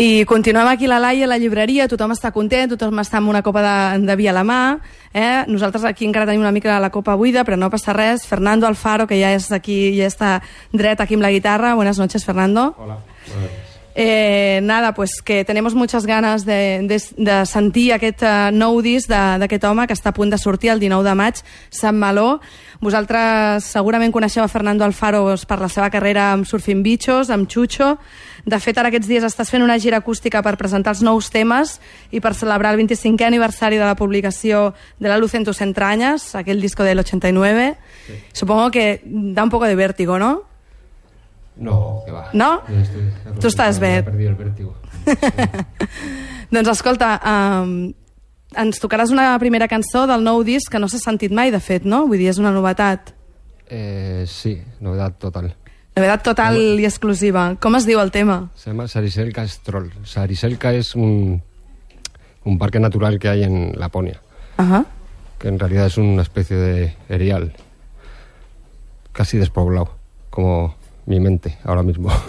I continuem aquí la Laia, la llibreria, tothom està content, tothom està amb una copa de, de vi a la mà. Eh? Nosaltres aquí encara tenim una mica la copa buida, però no passa res. Fernando Alfaro, que ja és aquí, ja està dret aquí amb la guitarra. Buenas noches, Fernando. Hola. Eh, nada, pues que tenemos muchas ganes de, de, de sentir aquest uh, nou disc d'aquest home que està a punt de sortir el 19 de maig, Sant Maló. Vosaltres segurament coneixeu a Fernando Alfaro per la seva carrera amb Surfing Bichos, amb Chucho. De fet, ara aquests dies estàs fent una gira acústica per presentar els nous temes i per celebrar el 25è aniversari de la publicació de La luz en tus entrañas, aquel disco del 89. Supongo que da un poco de vértigo, ¿no? No, que va. No? Tú estás ya bé. Perdí el vértigo. Doncs escolta, um, ens tocaràs una primera cançó del nou disc que no s'ha sentit mai, de fet, no? Vull dir, és una novetat. Eh, sí, novedad total. Novetat total i exclusiva. Com es diu el tema? Se llama Sariselka Stroll. Sariselka es un, un parque natural que hay en Laponia, Ajá. que en realidad es una especie de erial, casi despoblado, como mi mente ahora mismo.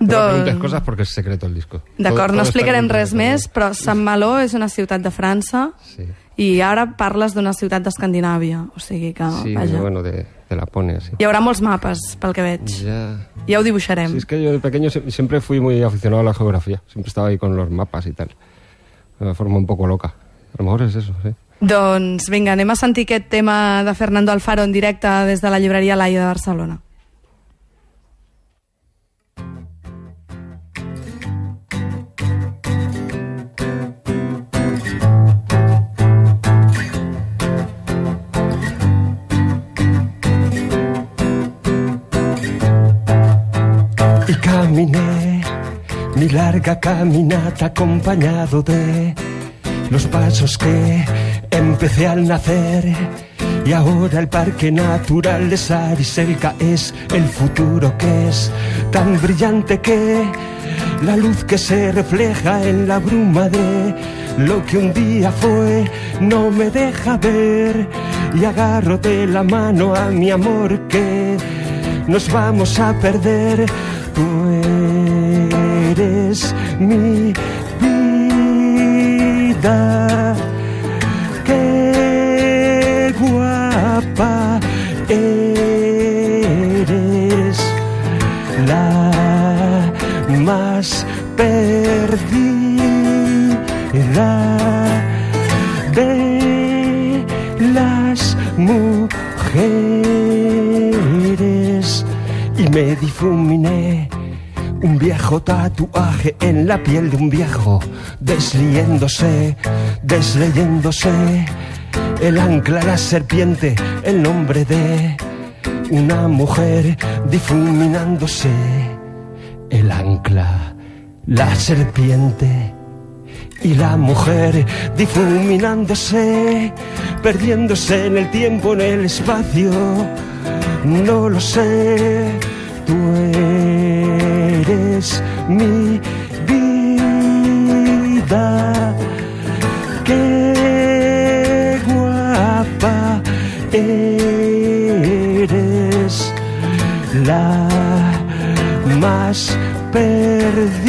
No me Doncs- preguntes cosas porque es secreto el disco. D'acord, no explicarem en res més, però Sant Maló és una ciutat de França Sí, i ara parles d'una ciutat d'Escandinàvia. O sigui que, sí vaja, bueno, de, de Laponia, sí. hi haurà molts mapes, pel que veig. Ya. Ja ho dibuixarem. Sí, es que yo de pequeño siempre fui muy aficionado a la geografía. Siempre estaba ahí con los mapas y tal. De forma un poco loca. A lo mejor es eso, sí. Doncs vinga, anem a sentir aquest tema de Fernando Alfaro en directe des de la llibreria Laia de Barcelona. Caminé mi larga caminata acompañado de los pasos que empecé al nacer. Y ahora el parque natural de Sariselka es el futuro que es tan brillante que la luz que se refleja en la bruma de lo que un día fue no me deja ver y agarro de la mano a mi amor que nos vamos a perder. Tú eres mi vida. Me difuminé un viejo tatuaje en la piel de un viejo desleyéndose, desleyéndose. El ancla, la serpiente, el nombre de una mujer difuminándose. El ancla, la serpiente y la mujer difuminándose, perdiéndose en el tiempo, en el espacio. No lo sé, tú eres mi vida. Qué guapa eres la más perdida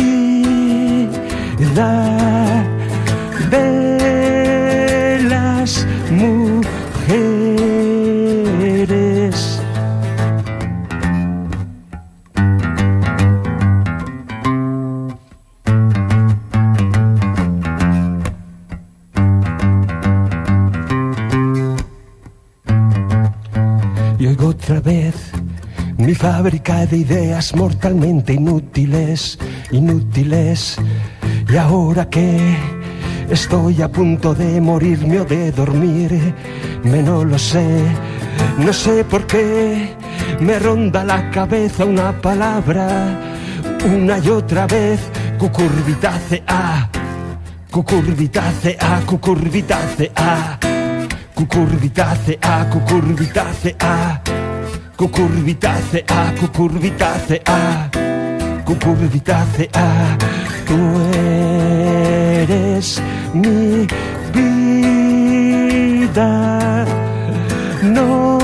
fábrica de ideas mortalmente inútiles, inútiles. Y ahora que estoy a punto de morirme o de dormir, me no lo sé, no sé por qué me ronda la cabeza una palabra, una y otra vez, cucurbitácea, cucurbitácea, cucurbitácea. Cucurbitácea, cucurbitácea, cucurbitácea, cucurbitácea, cucurbitácea. Tú eres mi vida. No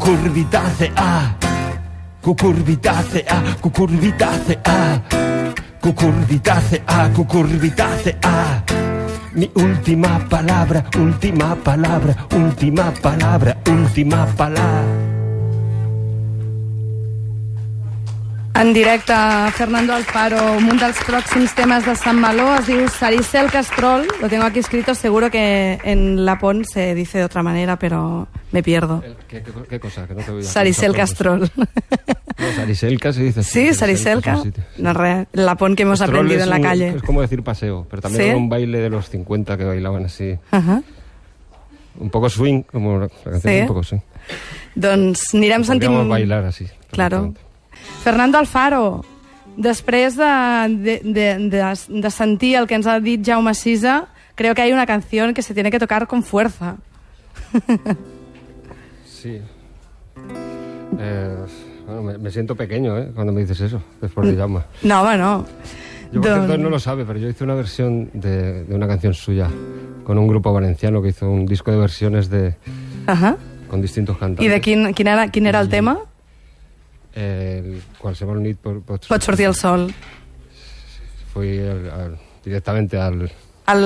Cucurbitácea, cucurbitácea, cucurbitácea, cucurbitácea, cucurbitácea. Mi última palabra, última palabra, última palabra, última palabra. En directe, Fernando Alfaro, un dels pròxims temes de Sant Maló es diu Saricel Castrol. Lo tengo aquí escrito, seguro que en Lapón se dice de otra manera, pero me pierdo. ¿Qué, qué, qué cosa? Que no te voy a Saricel Castrol. No, Sariselca se dice. Sí, Sariselca. Sí, sí. No, re, Lapón que hemos Castrol aprendido en la un- calle. Es como decir paseo, pero también ¿Sí? era un baile de los 50 que bailaban así. Ajá. Un poco swing, como la canción Sí. un poco swing. Doncs anirem sentint... Podríamos bailar así. Claro. perfectamente. Fernando Alfaro, després de, de, de, de, de sentir el que ens ha dit Jaume Sisa, creo que hay una canción que se tiene que tocar con fuerza. Sí. Eh, bueno, me, me siento pequeño, ¿eh? Cuando me dices eso, después de llama. No, home, no. Yo, por Don- cierto, no lo sabe, pero yo hice una versión de, de una canción suya con un grupo valenciano que hizo un disco de versiones de, Ajá. con distintos cantantes. I de quin, quin, era, quin era el tema? El, qualsevol nit pot, pots, Pot sortir el sol. Fui al- al- directamente al, El,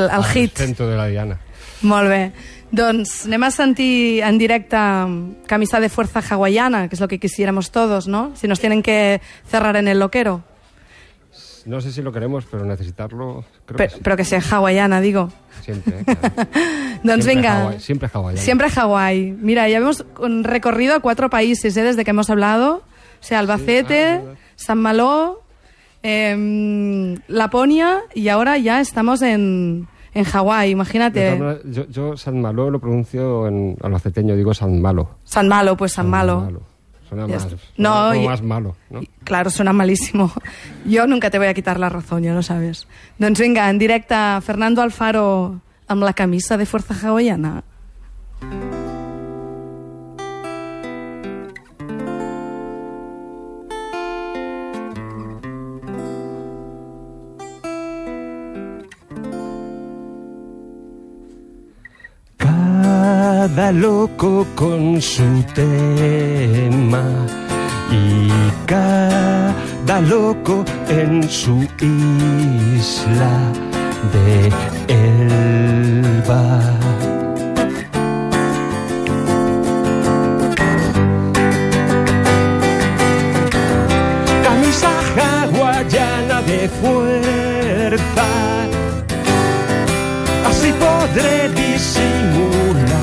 el al hit. centro de la Diana. Molt bé. Doncs anem a sentir en directe Camisa de Fuerza Hawaiana, que es lo que quisiéramos todos, ¿no? Si nos tienen que cerrar en el loquero. No sé si lo queremos, pero necesitarlo creo Pe- que sí. Pero que sea hawaiana, digo. Siempre, ¿eh? Claro. Doncs Siempre venga. Hawái, siempre hawaiano. Siempre Hawái. Mira, ya hemos recorrido a cuatro países ¿eh? desde que hemos hablado. O sea, Albacete, ah, es verdad. San Malo, em, Laponia y ahora ya estamos en, en Hawái. Imagínate. Yo, yo San Malo lo pronuncio en albaceteño, digo San Malo. San Malo, pues San Malo. Suena Ya más, suena No, como y- más malo, ¿no? Y, Claro, suena malísimo. Yo nunca te voy a quitar la razón, ya lo sabes. Doncs venga, en directe, Fernando Alfaro amb la camisa de Fuerza Hawaiana. Cada loco con su tema y cada loco en su isla de Elba. Camisa hawaiana de fuerza así podré disimular.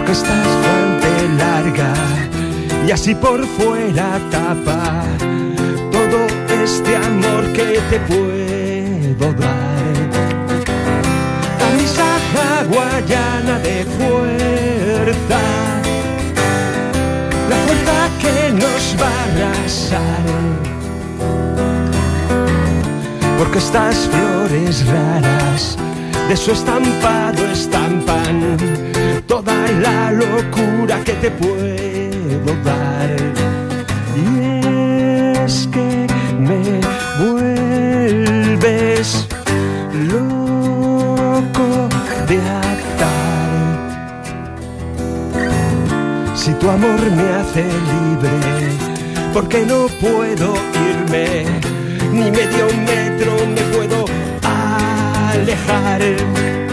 Porque esta es fuente larga. Y así por fuera tapa todo este amor que te puedo dar. Camisa hawaiana de fuerza, la fuerza que nos va a arrasar porque estas flores raras de su estampado estampan toda la locura que te puedo dar. Y es que me vuelves loco de atar. Si tu amor me hace libre, porque no puedo irme, ni medio metro alejar.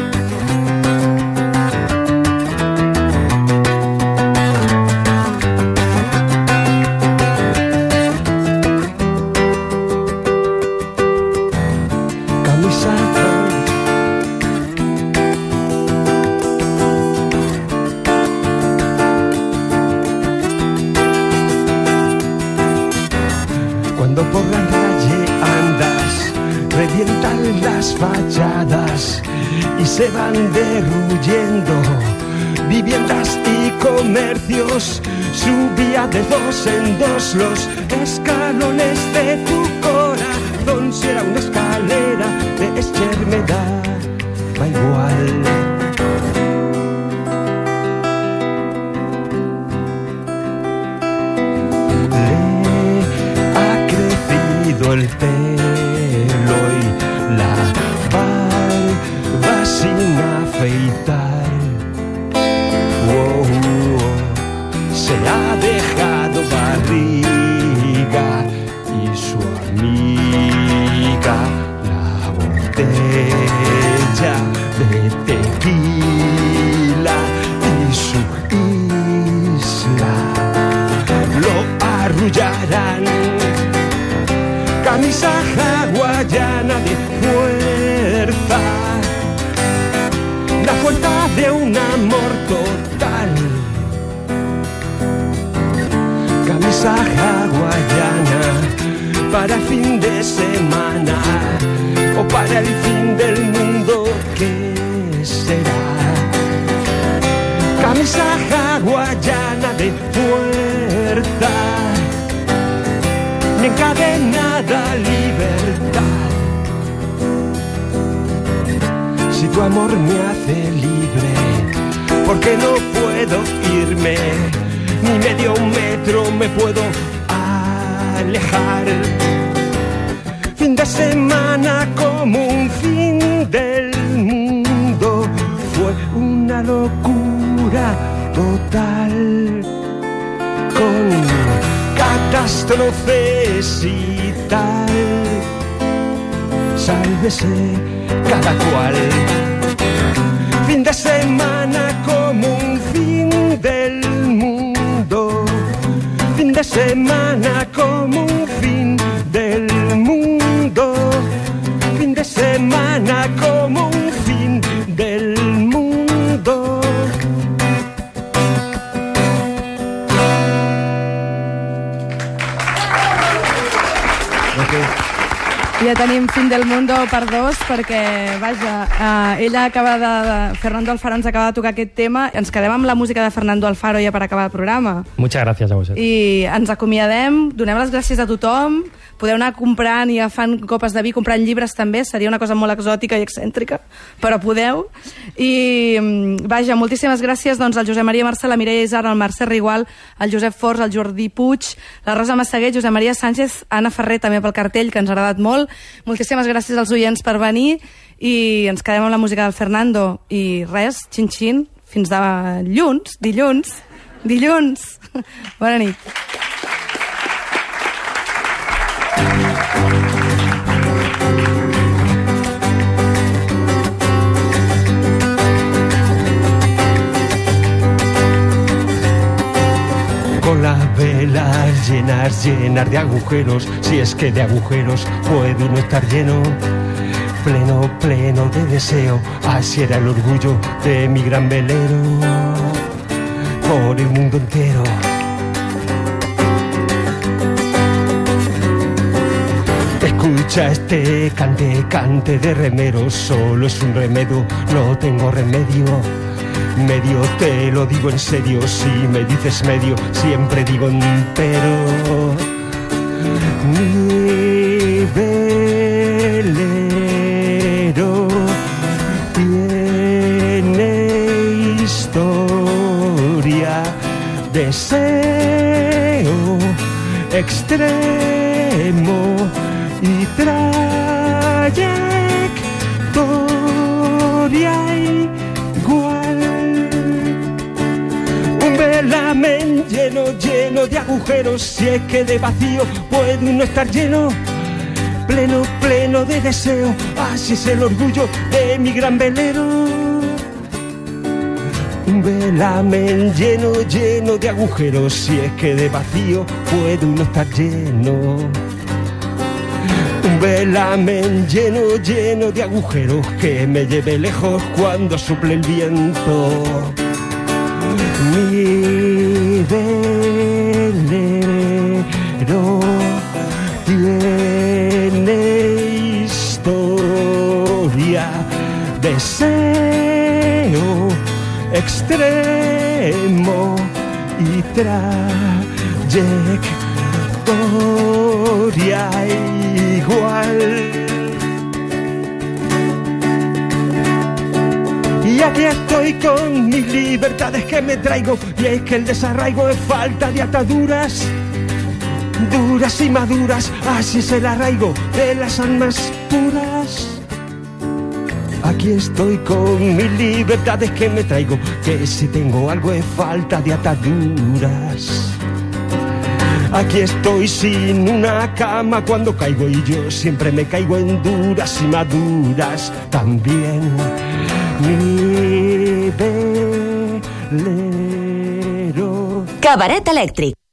comercios, subía de dos en dos los escalones de tu corazón. Si era una escalera de extremidad, da igual. ha crecido el pelo y la barba sin afeitar. Para fin de semana o para el fin del mundo que será camisa hawaiana de fuerza, mi encadenada libertad. Si tu amor me hace libre, porque no puedo irme, ni medio metro me puedo alejar. Fin de semana como un fin del mundo fue una locura total con catástrofes y tal. Sálvese cada cual. Fin de semana como un fin del mundo. Fin de semana como un fin del mundo. Semana como un fin del mundo. Ja tenim Fin del Mundo per dos, perquè, vaja, eh, ella acaba de, de... Fernando Alfaro ens acaba de tocar aquest tema. Ens quedem amb la música de Fernando Alfaro ja per acabar el programa. Muchas gracias a vosotros. I ens acomiadem, donem les gràcies a tothom, podeu anar comprant i agafant copes de vi, comprant llibres també, seria una cosa molt exòtica i excèntrica, però podeu. I, mm, vaja, moltíssimes gràcies doncs, al Josep Maria Marcel, la Mireia Isar, al Mercè Rigual, al Josep Forç, al Jordi Puig, la Rosa Massaguer, Josep Maria Sánchez, Anna Ferrer també pel cartell, que ens ha agradat molt. Moltíssimes gràcies als oients per venir i ens quedem amb la música del Fernando. I res, xin-xin, fins dilluns, dilluns, dilluns. Bona nit. Llenas, llenas de agujeros, si es que de agujeros puede uno estar lleno. Pleno, pleno de deseo, así era el orgullo de mi gran velero. Por el mundo entero. Escucha este cante, cante de remero, solo es un remedio, no tengo remedio. Medio te lo digo en serio, si me dices medio, siempre digo entero. Si es que de vacío puede uno estar lleno. Pleno, pleno de deseo, así es el orgullo de mi gran velero. Un velamen lleno, lleno de agujeros, si es que de vacío puede uno estar lleno. Un velamen lleno, lleno de agujeros que me lleve lejos cuando suple el viento. Mi velero tiene historia, deseo extremo y trayectoria igual. Y aquí estoy con mis libertades que me traigo. Y es que el desarraigo es falta de ataduras. Y maduras, así es el arraigo de las almas puras. Aquí estoy con mis libertades que me traigo, que si tengo algo es falta de ataduras. Aquí estoy sin una cama cuando caigo y yo siempre me caigo en duras y maduras también. Mi velero. Cabaret elèctric.